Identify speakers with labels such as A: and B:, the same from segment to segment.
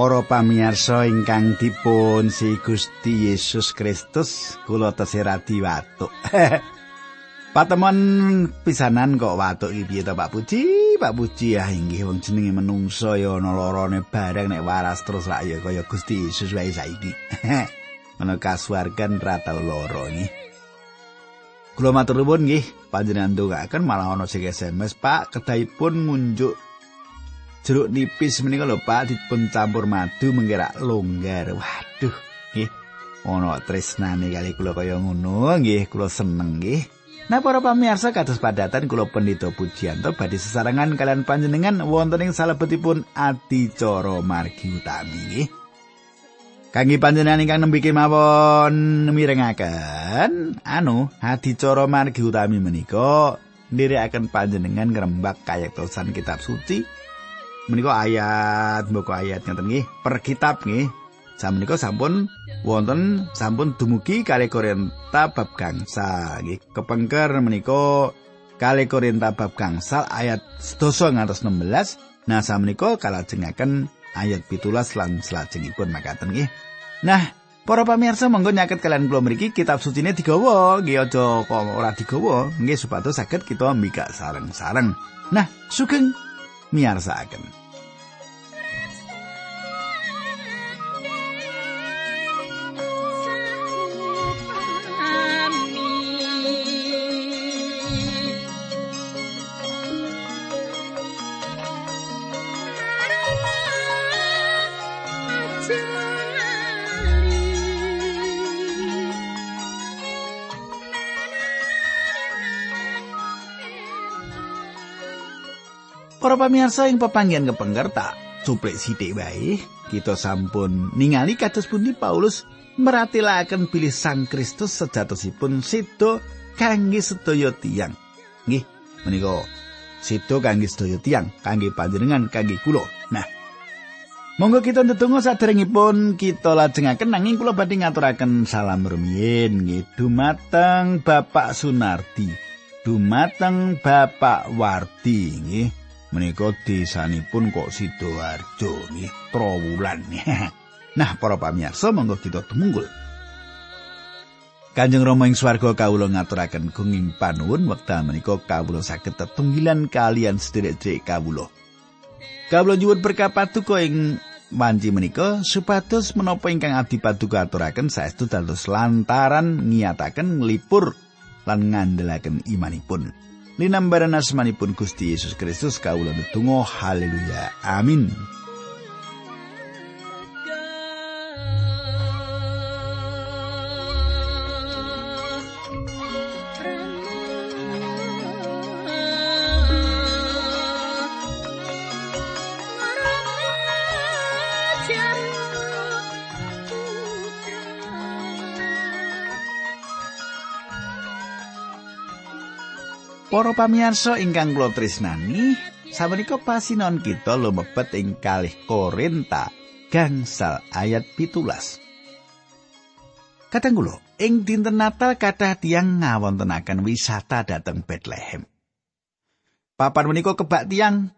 A: Para pamirsa ingkang dipun si Gusti Yesus Kristus, kula tesih radi watuk. Patemon pisanan kok watuk iki piye Pak Puji? Pak Puji ya inggih wong jenenge menungso ya ana larane bareng nek waras terus ra ya kaya Gusti Yesus wae saiki. Ana kasuwargan ra tau lara nggih. Kula matur nuwun nggih, panjenengan ndongaken malah ana sing SMS Pak kedahipun ngunjuk jeruk nipis menika lho Pak dipun campur madu menggerak longgar. Waduh, nggih. Ana tresnane kali kula kaya ngono nggih, kula seneng nggih. Nah para pamirsa kados padatan kula pendito pujianto badhe sesarengan kalian panjenengan wonten ing salebetipun adicara margi utami nggih. Kangge panjenengan ingkang nembe kemawon mirengaken anu adicara margi utami menika nderekaken panjenengan ngrembak kayektosan kitab suci menika ayat mboko ayat ngeten nggih per kitab nggih. Menika sampun wonten sampun dumugi kali Korinta bab gangsa nggih. Kepengker menika kali Korinta bab gangsal ayat 12 ngantos 16 nah samenika kalajengaken ayat pitulas lan selajengipun makaten nggih. Nah Para pamirsa monggo nyaket kalian kula mriki kitab suci ini digawa. Nggih aja kok ora digawa. Nggih supados saged kita mbikak sareng-sareng. Nah, sugeng miyarsakaken. Pamirsa ing pepanggihan kepengker tak cuplik sithik wae kita sampun ningali kados pundi Paulus meratilaken bilih Sang Kristus sejatosipun sedo kangge sedaya tiyang. Nggih, menika sedo kangge sedaya tiyang, kangge panjenengan, kangge kula. Nah, Monggo kita ndedonga saderengipun kita lajengaken nanging kula badhe ngaturaken salam rumiyin nggih dumateng Bapak Sunardi, dumateng Bapak Wardi nggih. Menika desanipun kok Sidoarjo nggih Trowulan. nah, para pamirsa monggo kita tumunggul. Kanjeng Rama ing swarga kawula ngaturaken gunging panuwun wekdal menika kawula saged tetunggilan kalian sedherek-sedherek kawula. Kawula nyuwun berkah paduka ing wanci menika supados menapa ingkang adi paduka aturaken saestu dados lantaran ngiyataken nglipur lan ngandelaken imanipun. Linambaran asmanipun Gusti Yesus Kristus kawula netunggal haleluya. Amin Para pamirsa ingkang kula tresnani, sabenika pasinon kita lumebet ing kalih Korinta gangsal ayat pitulas. Kadang kula, ing dinten Natal kathah tiyang ngawontenaken wisata dhateng Bethlehem. Papan menika kebak tiyang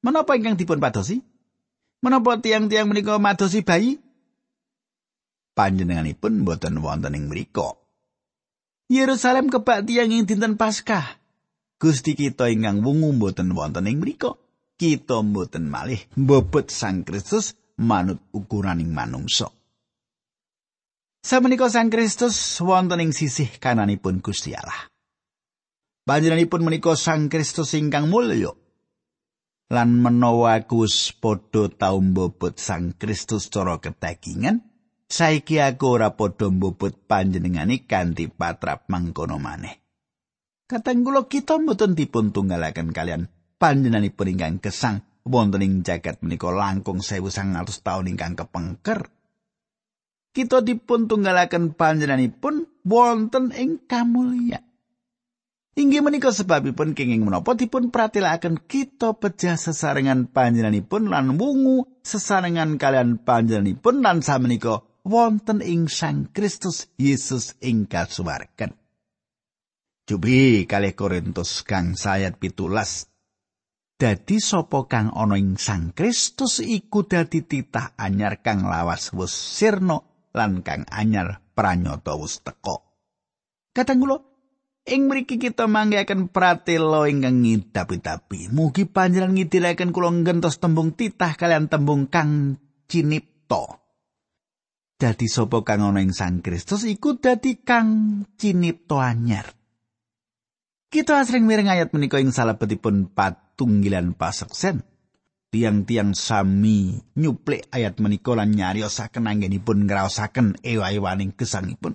A: menapa ingkang dipun padosi? Menapa tiang-tiang menika madosi bayi? Panjenenganipun boten wonten ing mriku. Yerusalem kebak tiang ing dinten Paskah. Gusti kita ingkang wungu mboten wonten ing mriku. Kita mboten malih mbobot Sang Kristus manut ukuraning manungsa. Samenika Sang Kristus wonten ing sisih kananipun Gusti Allah. Panjenenganipun menika Sang Kristus ingkang mulya. Lan menawa Gus padha tau mbobot Sang Kristus cara ketagingan, saiki aku ora padha mbobot panjenengane kanthi patrap mangkono maneh. Kateng kula kita mboten dipun tunggalaken kalian panjenenganipun ingkang gesang wonten ing jagat menika langkung 1900 taun ingkang kepengker. Kita dipun tunggalaken panjenenganipun wonten ing kamulya. Inggih menika sebabipun kenging menapa dipun pratilaken kita pejah sesarengan panjenenganipun lan wungu sesarengan kalian panjenenganipun lan samenika wonten ing Sang Kristus Yesus ing kasuwarken. Jubi kalih Korintus kang sayat pitulas. dadi sapa kang ana ing Sang Kristus iku dadi titah anyar kang lawas wis sirna lan kang anyar pranyata wis teka. Kadang kula ing mriki kita manggihaken pratela ingkang ngidapi-dapi. Mugi panjenengan ngidilaken kula ngentos tembung titah kalian tembung kang cinipta. Dadi sapa kang ana ing Sang Kristus iku dadi kang cinipta anyar. Kita asring mireng ayat menika ing salebetipun patunggilan paseksen. Tiang-tiang sami nyuplik ayat menika lan nyariosaken anggenipun ngraosaken ewa-ewaning gesangipun.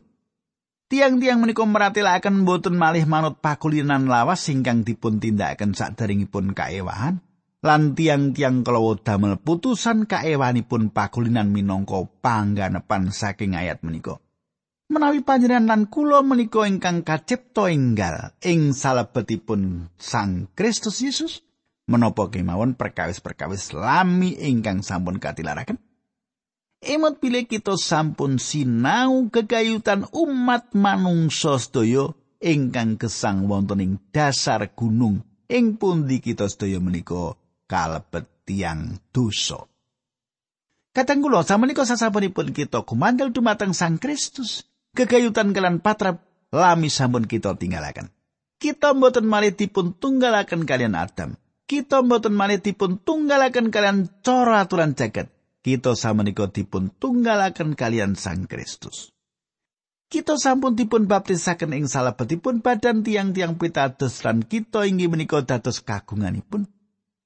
A: Tiang-tiang menika meratelaken boten malih manut pakulinan lawas ingkang dipun tindakaken sadaringipun kaewahan. Lan tiang-tiang kalawa damel putusan kaewanipun pakulinan minangka pangganepan saking ayat menika. Menawi panjenengan lan kula menika ingkang kacipta enggal ing salebetipun Sang Kristus Yesus menapa kemawon perkawis-perkawis lami ingkang sampun katilaraken? Emot pilih kita sampun sinau kegayutan umat manungsa sedaya ingkang gesang wonten ing dasar gunung. Ing pundi kita sedaya menika kalebet tiang dosa. Kadang kula samenika sasampunipun kita kumandel dumateng Sang Kristus, kegayutan kalian patrap lami sampun kita tinggalaken. Kita mboten malih dipun tunggalaken kalian Adam. Kita mboten malih dipun tunggalaken kalian cara aturan jagat. Kita samenika dipun tunggalaken kalian Sang Kristus. Kita sampun dipun baptisaken ing salebetipun badan tiang-tiang pitados lan kita inggih menika dados kagunganipun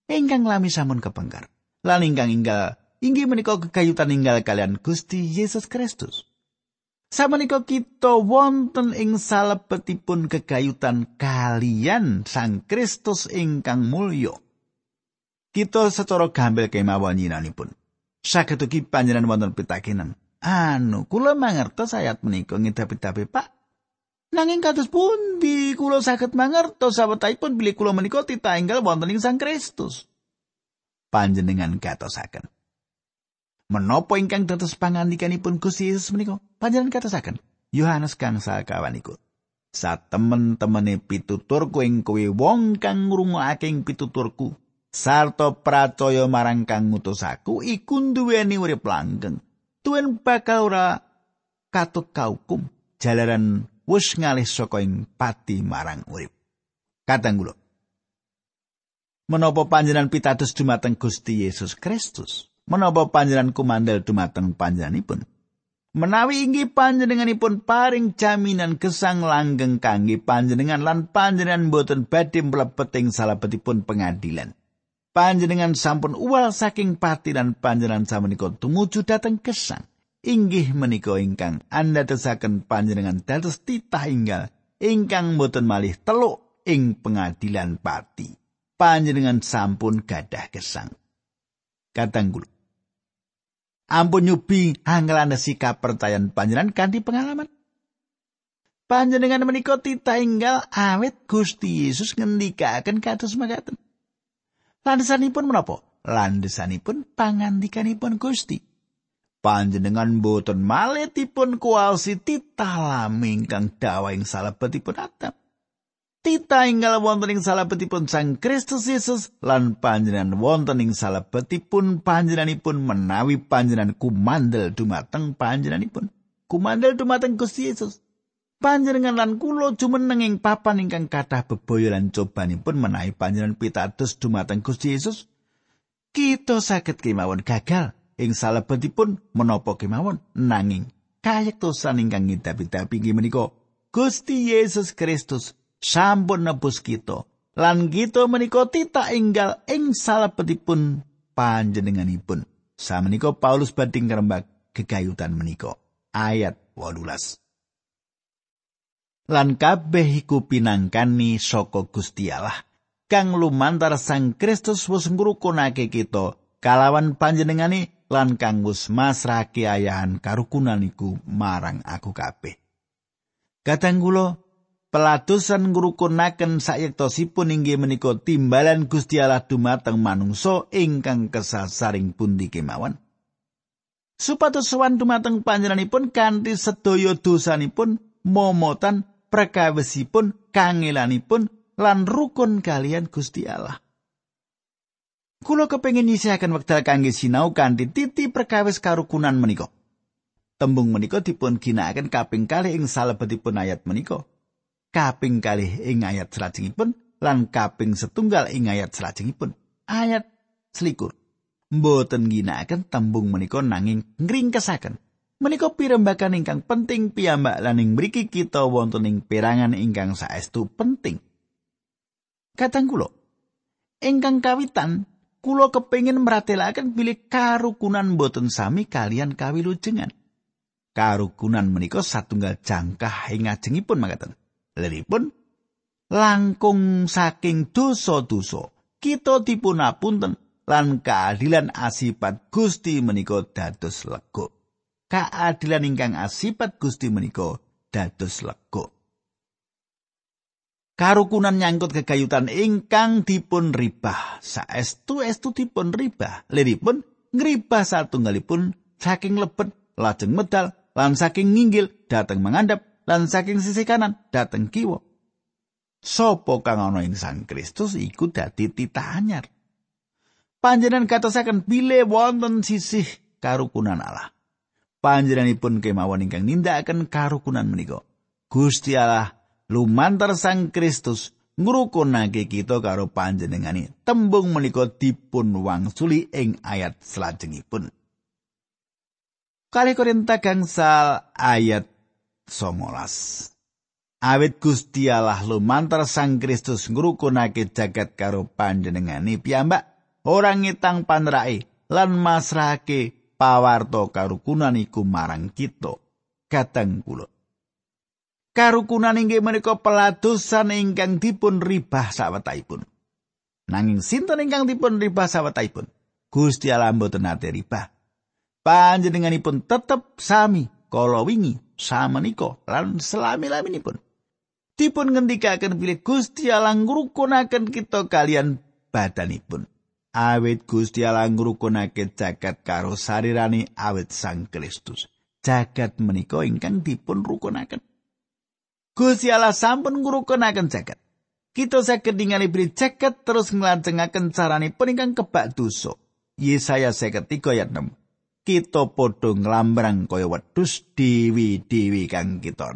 A: ingkang lami sampun kepengkar. Lan ingkang inggal inggih menika kegayutan inggal kalian Gusti Yesus Kristus. Samenika kita wonten ing salebetipun kegayutan kalian Sang Kristus ingkang mulya. Kita secara gambel kemawon nyinanipun. Saged ugi panjenengan wonten pitakenan. Anu, kula mangertos ayat menika ngidapi-dapi Pak. Nanging kados pundi kula saged mangertos sawetahipun bilih kula menika titah wonten ing Sang Kristus. Panjenengan gatosaken. Menapa ingkang dados pangandikanipun Gusti Yesus menika? Panjenengan katasaken Yohanes kang sakawan iku. Satemen-temene pituturku ing kowe wong kang ngrungokake pituturku sarta pracaya marang kang ngutus aku iku duweni urip langgeng. Tuen bakal ora katut kaukum jalaran wis ngalih saka ing pati marang urip. Kadang kula menapa panjenengan pitados dumateng Gusti Yesus Kristus menapa panjenengan kumandel dumateng panjenenganipun? Menawi inggih panjenenganipun paring jaminan gesang langgeng kangge panjenengan lan panjenengan boten badhe mlebet ing salebetipun pengadilan. Panjenengan sampun uwal saking pati dan panjenengan samenika tumuju dhateng gesang. Inggih menika ingkang anda tesaken panjenengan dados titah inggal ingkang boten malih teluk ing pengadilan pati. Panjenengan sampun gadah gesang. Katanggul ampun nyubi anggelane sikap percayaan panjenengan kanthi pengalaman. Panjenengan menika titah enggal awet Gusti Yesus ngendikaken kados makaten. Landesanipun menapa? Landesanipun pangandikanipun Gusti. Panjenengan boten maletipun kualsi titah dawa ing salebetipun Adam. Tita inggal wonten ing salebetipun Sang Kristus Yesus lan panjenengan wonten ing salebetipun panjenenganipun menawi panjenengan kumandel dumateng panjenenganipun. Kumandel dumateng Gusti Yesus. Panjenengan lan kula jumeneng ing papan ingkang kathah bebaya lan cobanipun menawi panjenengan pitados dumateng Gusti Yesus. Kita saged kemawon gagal ing salebetipun menapa kemawon nanging kayektosan ingkang ngidapi-dapi inggih menika Gusti Yesus Kristus sampun nebus kita. Lan kita menika tita enggal ing salebetipun panjenenganipun. Samenika Paulus badhe ngrembak gegayutan menika. Ayat 18 lan kabeh iku pinangkani saka Gusti Allah kang lumantar Sang Kristus wis ngrukunake kita kalawan panjenengane lan kang wis masrahake ayahan karukunan iku marang aku kabeh. Kadang kula Pelatusan ngrukunaken sayektosipun inggih menika timbalan Gusti Allah dumateng manungsa ingkang kesasaring pundi kemawon. Supados sowan dumateng panjenenganipun kanthi sedaya dosanipun momotan prekawisipun kangelanipun lan rukun kalian Gusti Allah. Kula kepengin nyisihaken wekdal kangge sinau kanthi titi perkawis karukunan menika. Tembung menika dipun ginakaken kaping kalih ing salebetipun ayat menika. Kaping kalih ing ayat salajengipun lan kaping setunggal ing ayat salajengipun. Ayat selikur. Mboten ginakaken tembung menika nanging ngringkesaken. Menika pirembagan ingkang penting piyambak lan ing mriki kita wonten ing perangan ingkang saestu penting. Katang kula, ingkang kawitan kula kepengin meratelaken bilih karukunan boten sami kalian kawilujengan. Karukunan menika satunggal jangkah ing ajengipun makaten. Lelipun langkung saking dosa-dosa kita dipunapunten lan keadilan asipat Gusti menika dados lega. Keadilan ingkang asipat Gusti menika dados lega. karukunan nyangkut kegayutan ingkang dipun ribah saestu estu dipun ribah liripun ngribah satunggalipun saking lebet lajeng medal lan saking nginggil dateng mangandhap lan saking sisi kanan dateng kiwa. Sopo kang ana ing Sang Kristus iku dadi titah anyar. Panjenengan katosaken bile wonten sisih karukunan Allah. Panjenenganipun kemawon ingkang nindakaken karukunan menika. Gusti Allah lumantar Sang Kristus ngrukunake kita karo panjenengani tembung menika dipun wangsuli ing ayat salajengipun Kali Korinta gangsal ayat 19 Awit Gusti Allah lumantar Sang Kristus ngrukunake jagat karo panjenengani piyambak orang ngitang panrai lan masrahake pawarto karukunan iku marang kita kateng kula karukunan inggih menika peladosan ingkang dipun ribah sawetahipun. Nanging sinten ingkang dipun ribah sawetahipun? Gusti Allah mboten nate ribah. Panjenenganipun tetep sami kala wingi samenika lan selami-laminipun. Dipun ngendikaken bilih Gusti Allah ngrukunaken kita kalian badanipun. Awit Gusti Allah ngrukunake jagat karo sarirani awit Sang Kristus. Jagat menika ingkang dipun rukunaken. Gusti Allah sampun ngrukunaken jagat. Kita saged ningali beri jagat terus nglancengaken carane peningkang kebak dosa. Yesaya 53 ayat 6. Kita padha nglambrang kaya wedhus dewi-dewi kang kita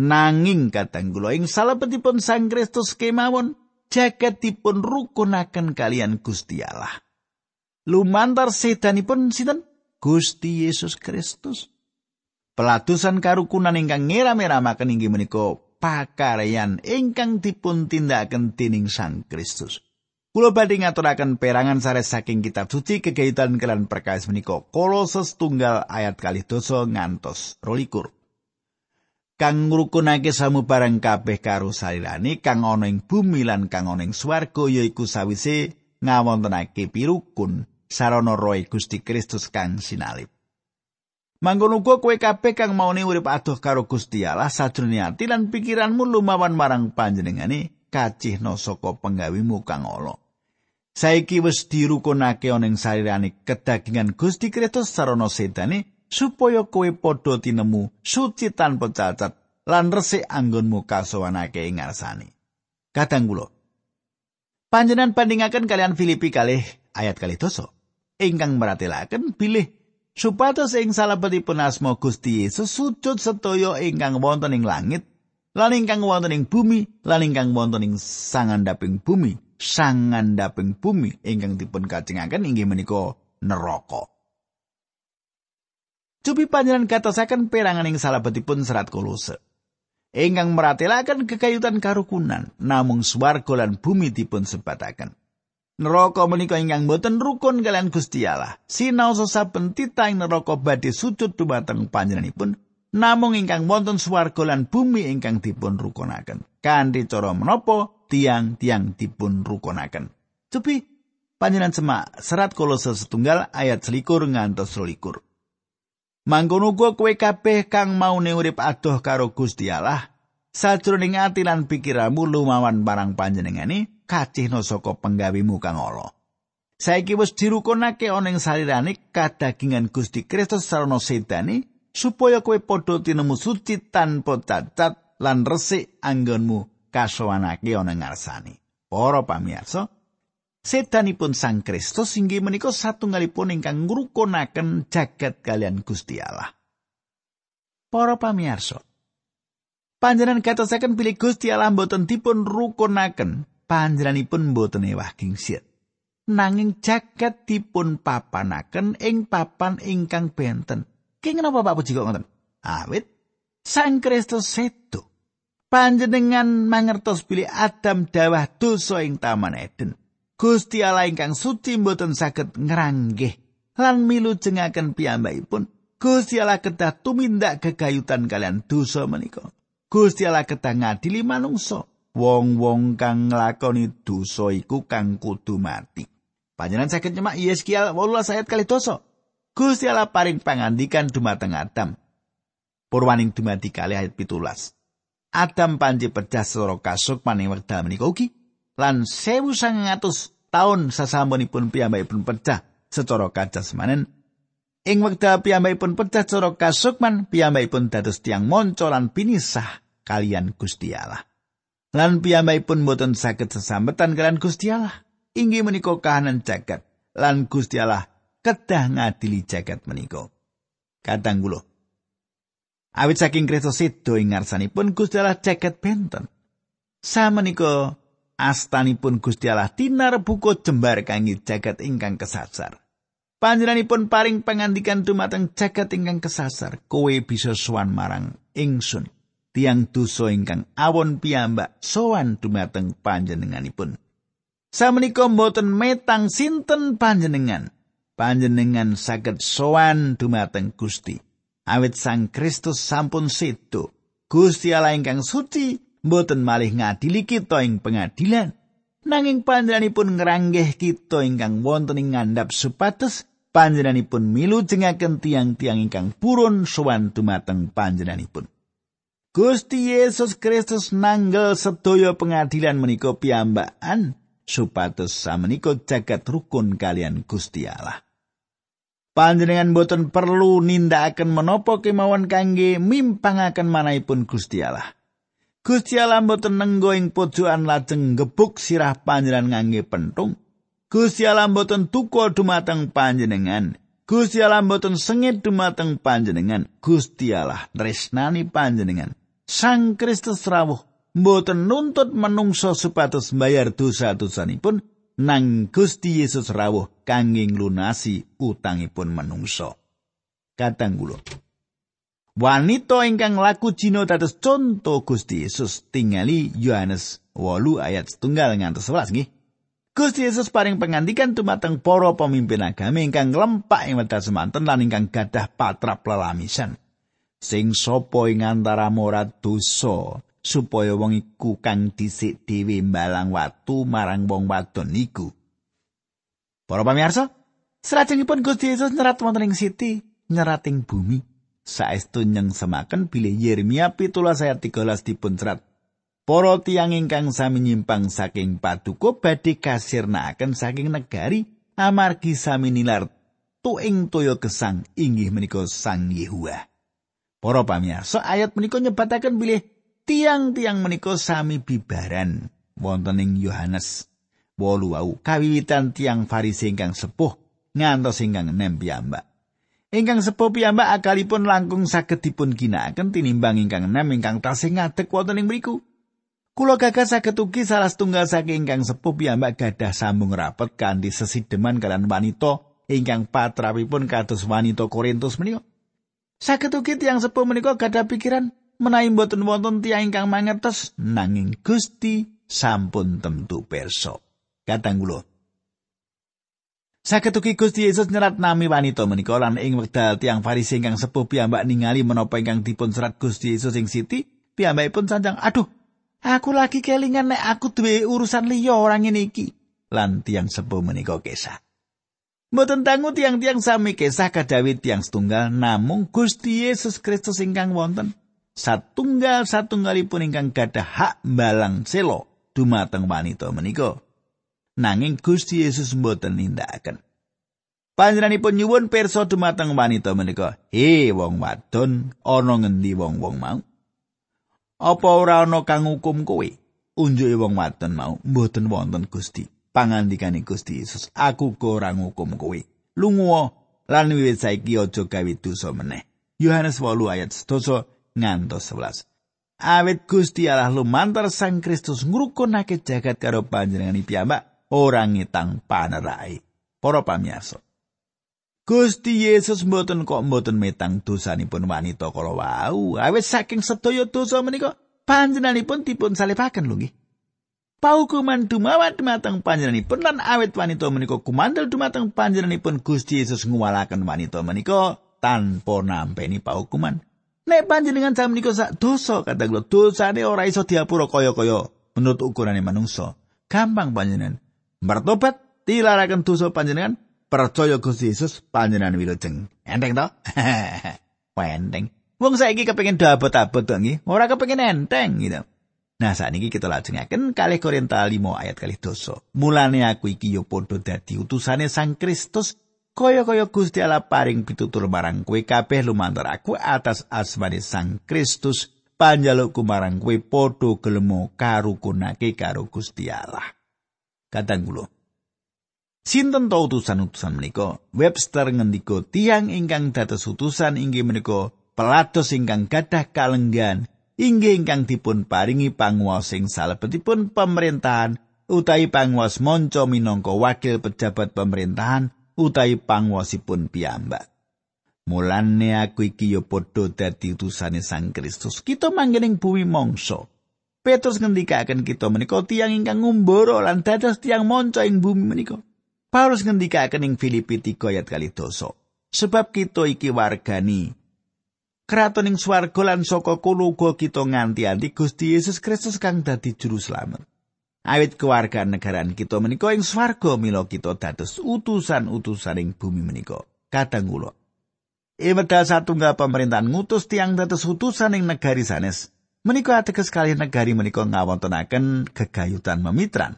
A: Nanging kadang kula ing salebetipun Sang Kristus kemawon jagat dipun rukunaken kalian Gusti Allah. Lumantar sedanipun sinten? Gusti Yesus Kristus. Pelatusan karukunan ingkang ngira-miramaken inggih menika pakaryan ingkang dipun tindakaken dening Sang Kristus. Kula badhe ngaturaken perangan sare saking kitab suci kegayutan kelan perkawis menika Kolose setunggal ayat kali dosa ngantos rolikur. Kang ngrukunake samubarang kabeh karo salirane kang ana ing bumi lan kang ana ing swarga yaiku sawise ngawontenake pirukun sarana roh Gusti Kristus kang sinalip. Manggon uga kowe kabeh kang maune urip adoh karo Gusti Allah sajroning ati lan pikiranmu lumawan marang panjenengane kacihna saka penggawimu kang ala. Saiki wis dirukunake ana ing sarirane kedagingan Gusti Kristus sarana sedane supaya kowe padha tinemu suci tanpa cacat lan resik anggonmu kasowanake ing ngarsane. Kadang kula panjenengan bandingaken kalian Filipi kalih ayat kalih dosa ingkang meratelaken bilih supados ing salebetipun asma Gusti Yesus sujud sedaya ingkang wonten ing langit lan ingkang wonten ing bumi lan ingkang wonten ing sangandhaping bumi sangandhaping bumi ingkang dipun kacengaken inggih menika neraka Cupi panjenengan katosaken perangan ing salebetipun serat kolose ingkang meratelaken kekayutan karukunan namung swarga lan bumi dipun sebataken Neraka menika ingkang boten rukun kalian Gusti Allah. Sinau saben titah neraka badhe sujud dumateng panjenenganipun namung ingkang wonten swarga lan bumi ingkang dipun rukunaken. Kanthi cara menapa tiang-tiang dipun rukunaken. Cupi panjenengan semak serat kolose setunggal ayat selikur ngantos selikur. Mangkono uga kowe kabeh kang mau urip adoh karo Gusti Allah sajroning ati lan pikiranmu lumawan barang panjenengane kacihna saka penggawimu kang ala. Saiki wis dirukunake ana ing salirane kadagingan Gusti Kristus sarana sedane supaya kowe padha tinemu suci tanpa cacat lan resik anggonmu kasowanake ana ngarsane. Para pamirsa, sedanipun Sang Kristus inggih menika satunggalipun ingkang ngrukunaken jagat kalian Gusti Allah. Para pamirsa, panjenengan katosaken pilih Gusti Allah mboten dipun rukunaken, panjenenganipun mboten ewah kingsir. Nanging jagat dipun papanaken ing papan ingkang benten. Ki napa Pak Puji kok ngoten? Awit Sang Kristus sedo. Panjenengan mangertos pilih Adam dawah dosa ing Taman Eden. Gusti Allah ingkang suci mboten saged ngranggih lan milu jengaken piyambakipun. Gusti Allah kedah tumindak kegayutan kalian dosa menika. Gusti Allah kedah ngadili manungsa. Wong-wong kang nglakoni dosa iku kang kudu mati. Panjenengan saged nyemak Yeskial 18 ayat kali. Gusti Allah paring pangandikan dumateng Adam. Purwaning dumadi kali ayat pitulas. Adam panji pecah soro kasuk maning wekdal menika ugi lan sewu sangatus taun sasampunipun piyambakipun pecah secara kajasmanen. Ing wekdal piyambakipun pecah secara kasukman piyambakipun dados tiang monco lan pinisah kalian Gusti Allah. Lan piyambakipun boten saged sesambetan kalian Gusti Allah. Inggih menika kahanan jagat lan Gusti Allah kedah ngadili jagat menika. Kadang kula awit saking Kristus sedo ing ngarsanipun Gusti Allah jagat benten samenika astanipun Gusti Allah tinar buku jembar kangge jagat ingkang kesasar. Panjenenganipun paring pangandikan dumateng jagat ingkang kesasar, kowe bisa sowan marang ingsun. Tiang dosa ingkang awon piyambak sowan dumateng panjenenganipun. Samenika mboten metang sinten panjenengan. Panjenengan saged sowan dumateng Gusti. Awit Sang Kristus sampun sedo. Gusti Allah ingkang suci mboten malih ngadili kita ing pengadilan nanging panjenenganipun ngranggeh kita ingkang wonten ing ngandhap supados panjenenganipun milu jengaken tiang-tiang ingkang purun sowan dumateng panjenenganipun Gusti Yesus Kristus nanggel sedaya pengadilan menika piyambakan supados samenika jagat rukun kalian Gusti Allah. Panjenengan boten perlu nindakaken menapa kemawon kangge mimpangaken manahipun Gusti Allah. Gusti Allah mboten nenggo ing pojokan lajeng gebuk sirah panjenengan ngangge pentung. Gusti Allah mboten tuku dumateng panjenengan. Gusti Allah mboten sengit dumateng panjenengan. Gusti Allah tresnani panjenengan. Sang Kristus rawuh mboten nuntut menungso supados mbayar dosa-dosanipun nang Gusti Yesus rawuh kangge nglunasi utangipun menungso. Kadang kula Wanita ingkang laku jino dados conto Gusti Yesus tingali Yohanes 8 ayat setunggal ngantos 11 nggih. Gusti Yesus paring pengantikan dumateng para pemimpin agami ingkang lempak ing wedal semanten lan ingkang gadah patrap lelamisan. Sing sapa ing antara morat dosa supaya wong iku kang dhisik dhewe mbalang watu marang wong wadon iku. Para pamirsa, salajengipun Gusti Yesus nyerat wonten ing siti, nyerat ing bumi. saestu nyeng semaken bilih Yeremia pitulas ayat 13 dipun serat. Para tiyang ingkang sami nyimpang saking paduka badhe kasirnakaken saking negari amargi sami nilar tuing toya gesang inggih menika Sang Yehuwa. Para pamirsa ayat menika nyebataken bilih tiang-tiang menika sami bibaran wonten ing Yohanes 8 wau kawiwitan tiang Farisi ingkang sepuh ngantos ingkang nem piyambak. Ingkang sepuh piyambak akalipun langkung saged dipun ginakaken tinimbang ingkang enam ingkang tasih ngadeg wonten ing mriku. Kula gagas saged ugi salah setunggal saking ingkang sepuh piyambak gadah sambung rapet kanthi sesideman kalian wanita ingkang patrapipun kados wanita Korintus menika. Saged ugi tiyang sepuh menika gadah pikiran menawi mboten wonten tiyang ingkang mangertos nanging Gusti sampun tentu perso. Kadang kula Gusti Yesus nyerat nami wanita menika lan ing wekdal tiang Farisi ingkang sepuh piyambak ningali menapa ingkang dipun serat Gusti Yesus ing siti, piyambakipun sanjang, "Aduh, aku lagi kelingan nek aku duwe urusan liya orang ngene iki." Lan tiang sepuh menika kesah. Mboten tangu tiang-tiang sami kesah kadawit tiang setunggal namung Gusti Yesus Kristus ingkang wonten satunggal satunggalipun ingkang gadah hak balang selo dumateng wanita menika. nanging Gusti Yesus mboten nindakaken. Panjenenganipun nyuwun pirsa dumateng wanita menika, "He wong wadon, ana ngendi wong-wong mau? Apa ora ana kang hukum kowe?" Unjuke wong wadon mau, "Mboten wonten, Gusti." pangandikane Gusti Yesus, aku ora ngukum kowe. Lunga lan wiwit saiki aja gawe dosa meneh. Yohanes 8 ayat 1 ngantos 11. Awit Gusti Allah lumantar Sang Kristus ngrukunake jagat karo panjenengan piyambak ora ngetang panerai. Para pamirsa. Gusti Yesus mboten kok mboten metang dosanipun wanita kala wau. Awit saking sedaya dosa menika panjenenganipun dipun salibaken lho nggih. Paukuman dumawan dumateng panjenenganipun lan awit wanita menika kumandel dumateng panjenenganipun Gusti Yesus nguwalaken wanita menika tanpa nampeni paukuman. Nek panjenengan jam menika sak dosa kata kula dosane ora iso diapura kaya-kaya menurut ukurane manungsa. Gampang panjenengan. Bertobat tilaraken dosa panjenengan percaya Gusti Yesus panjenengan wilujeng. Enteng to? Enteng. Wong saiki kepengin dabet-abet to nggih, ora kepengin enteng gitu. Nah, saat ini kita lajengaken kali Korinta 5 ayat kali dosa. Mulane aku iki yo padha dadi utusane Sang Kristus kaya-kaya Gusti Allah paring pitutur marang kowe kabeh lumantar aku atas asmane Sang Kristus panjalukku marang kowe padha gelemo karukunake karo Gusti Allah. Kadang kula Sinten to utusan-utusan menika? Webster ngendika tiang ingkang dados utusan inggih menika pelados ingkang gadah kalenggan inggih ingkang dipun paringi panguwas sing salebetipun pemerintahan utawi panguwas monco minangka wakil pejabat pemerintahan utawi panguwasipun piyambak. Mulane aku iki ya padha dadi utusane Sang Kristus. Kita manggening bumi mangsa. Petrus ngendikaken kita menika tiyang ingkang ngumbara lan dados tiyang monco ing bumi menika. Paulus ngendikaken ing Filipi 3 ayat kali dosa. Sebab kita iki wargani kraton ing swarga lan saka uga kita nganti-anti Gusti Yesus Kristus kang dadi juru slamet. Awit keluarga negaraan kita menika ing swarga mila kita dados utusan-utusan ing bumi menika. Kadang kula. Iwedal satunggal pemerintahan ngutus tiang dados utusan ing negari sanes. Menika ateges kali negari menika ngawontenaken gegayutan memitran.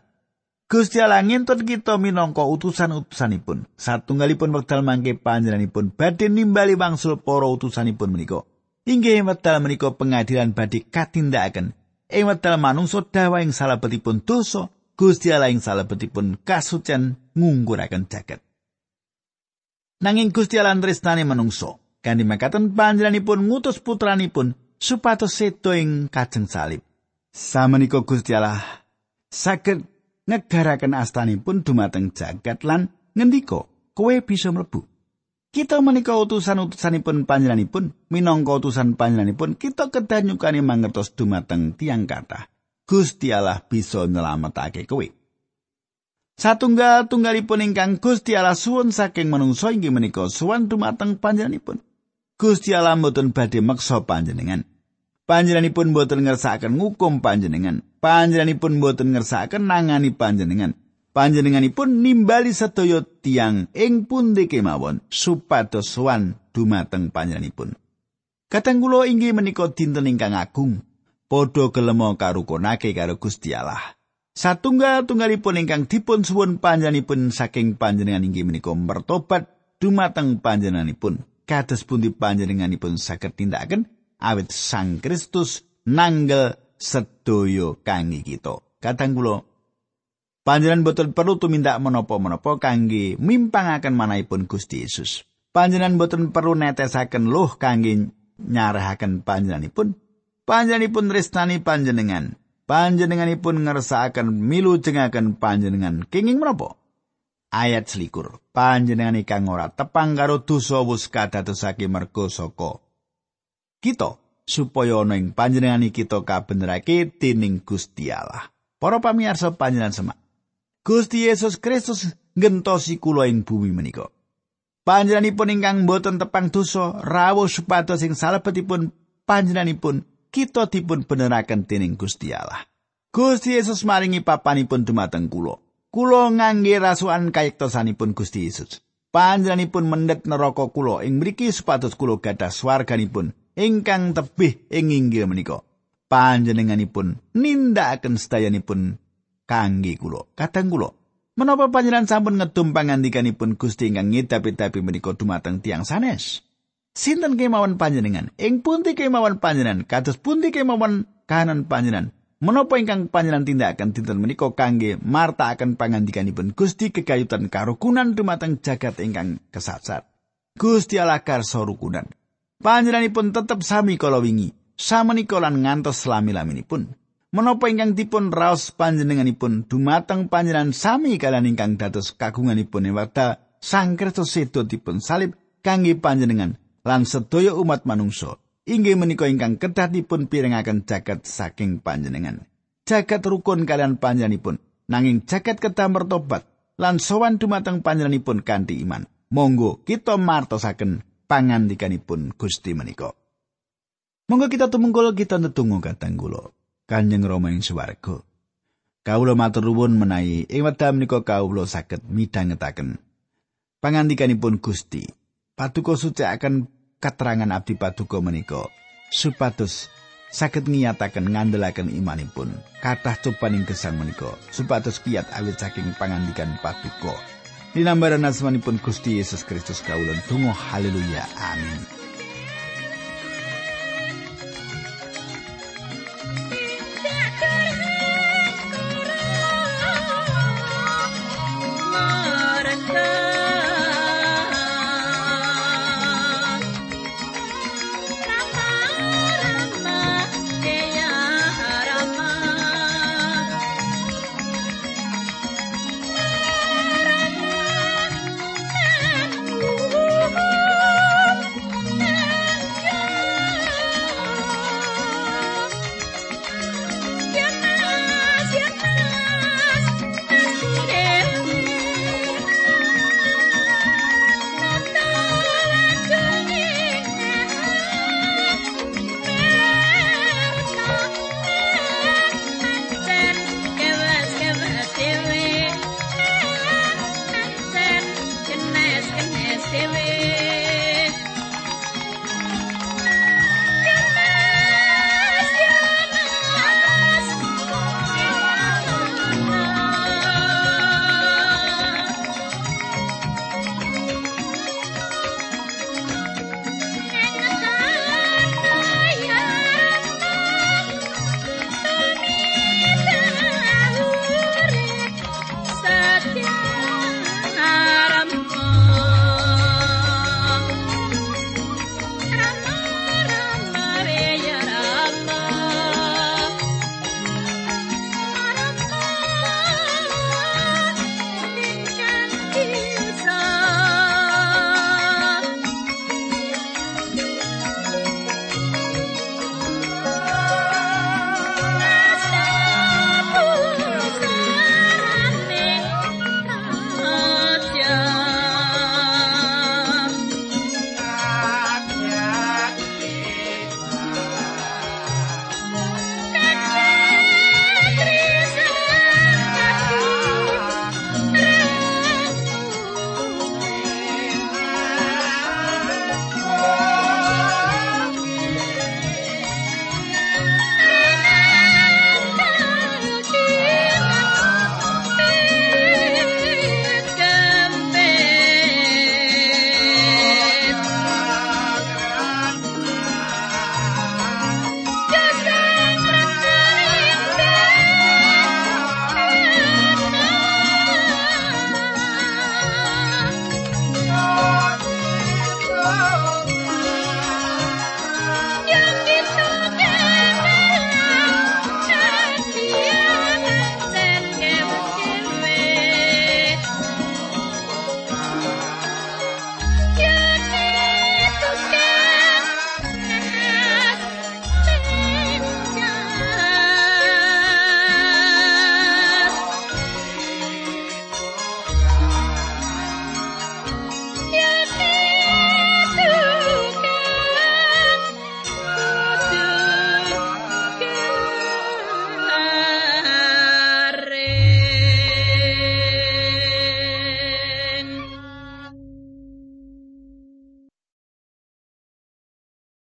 A: Gusti Allah ngintun kita minangka utusan-utusanipun. Satunggalipun wekdal mangke panjenenganipun badhe nimbali wangsul para utusanipun menika. Inggih wekdal menika pengadilan badhe katindakaken. Ing wekdal manungsa dawa ing salebetipun dosa, Gusti Allah ing salebetipun kasucen ngungguraken jagat. Nanging Gusti Allah tresnane manungsa, kanthi makaten panjenenganipun ngutus putranipun supados sedo ing kajeng salib. Samenika Gusti Allah saged negaraken astanipun dumateng jagat lan ngendika, "Kowe bisa mlebu." Kita menika utusan-utusanipun panjenenganipun, minangka utusan panjenenganipun, kita kedah nyukani mangertos dumateng tiang kathah. Gusti Allah bisa nyelametake kowe. Satunggal tunggalipun ingkang Gusti Allah suwun saking manungsa inggih menika suwan dumateng panjenenganipun. Gusti Allah mboten badhe meksa panjenengan. Panjenenganipun mboten ngersakaken ngukum panjenengan. Panjenenganipun mboten ngersakaken nangani panjenengan. Panjenenganipun nimbali sedaya tiang ing pundi kemawon supados suwan dumateng panjenenganipun. Kadang kula inggih menika dinten ingkang agung, padha gelem karukunake karo Gusti Allah. Satunggal tunggalipun ingkang dipun suwun panjenenganipun saking panjenengan inggih menika mertobat dumateng panjenenganipun. Kados pundi panjenenganipun saged tindakaken awit Sang Kristus nanggel sedaya kangge kita. Kadang kula panjenengan boten perlu tumindak menapa-menapa kangge mimpangaken manahipun Gusti Yesus. Panjenengan boten perlu netesaken luh kangge nyarahaken panjenenganipun. Panjenenganipun restani panjenengan. panjenenganipun ngersakaken milu jengaken panjenengan kenging menapa ayat selikur panjenengan kang ora tepang karo dosa wus kadadosake mergo saka kita supaya ana ing panjenengan kita kabenerake dening Gusti Allah para pamirsa panjenengan semak Gusti Yesus Kristus ngentosi kula ing bumi menika panjenenganipun ingkang boten tepang dosa rawuh supados ing salebetipun panjenenganipun kita dipun beneraken dening Gusti Allah. Gusti Yesus maringi papanipun dumateng kula. Kula ngangge rasukan kayektosanipun Gusti Yesus. Panjenenganipun mendhet neraka kula ing mriki supados kula gadah swarganipun ingkang tebih ing inggil menika. Panjenenganipun nindakaken sedayanipun kangge kula. Kadang kula Menapa panjenengan sampun ngedum pangandikanipun Gusti ingkang ngedapi-dapi menika dumateng tiang sanes? Sinten kemawon panjenengan? Ing pundi kemawon panjenengan? Kados pundi kemawon kahanan panjenengan? Menapa ingkang panjenengan tindakaken dinten menika kangge martakaken pangandikanipun Gusti kegayutan karukunan dumateng jagat ingkang kesasar. Gusti Allah karsa rukunan. Panjenenganipun tetep sami kala wingi, samenika lan ngantos selami-laminipun. Menapa ingkang dipun raos panjenenganipun dumateng panjenengan sami kalian ingkang dados kagunganipun ing wekdal Sang Kristus sedo dipun salib kangge panjenengan lan sedaya umat manungsa. inggih menika ingkang kedah dipun pirengaken jagat saking panjenengan. Jagat rukun kalian panjenenganipun, nanging jagat kedah mertobat lan sowan dumateng panjenenganipun kanthi iman. Monggo kita martosaken pangandikanipun Gusti menika. Monggo kita tumungkul kita netunggu katang kula. Kanjeng Rama ing swarga. Kawula matur nuwun menawi ing wekdal menika kawula saged midhangetaken. Pangandikanipun Gusti. Paduka suci akan katerangan abdi paduka menika supados saged ngiyataken ngandelaken imanipun. Kathah cobaning gesang menika supados kiyat awit saking pangandikan paduka. Dinambaran asmanipun Gusti Yesus Kristus kawulon donga. Haleluya. Amin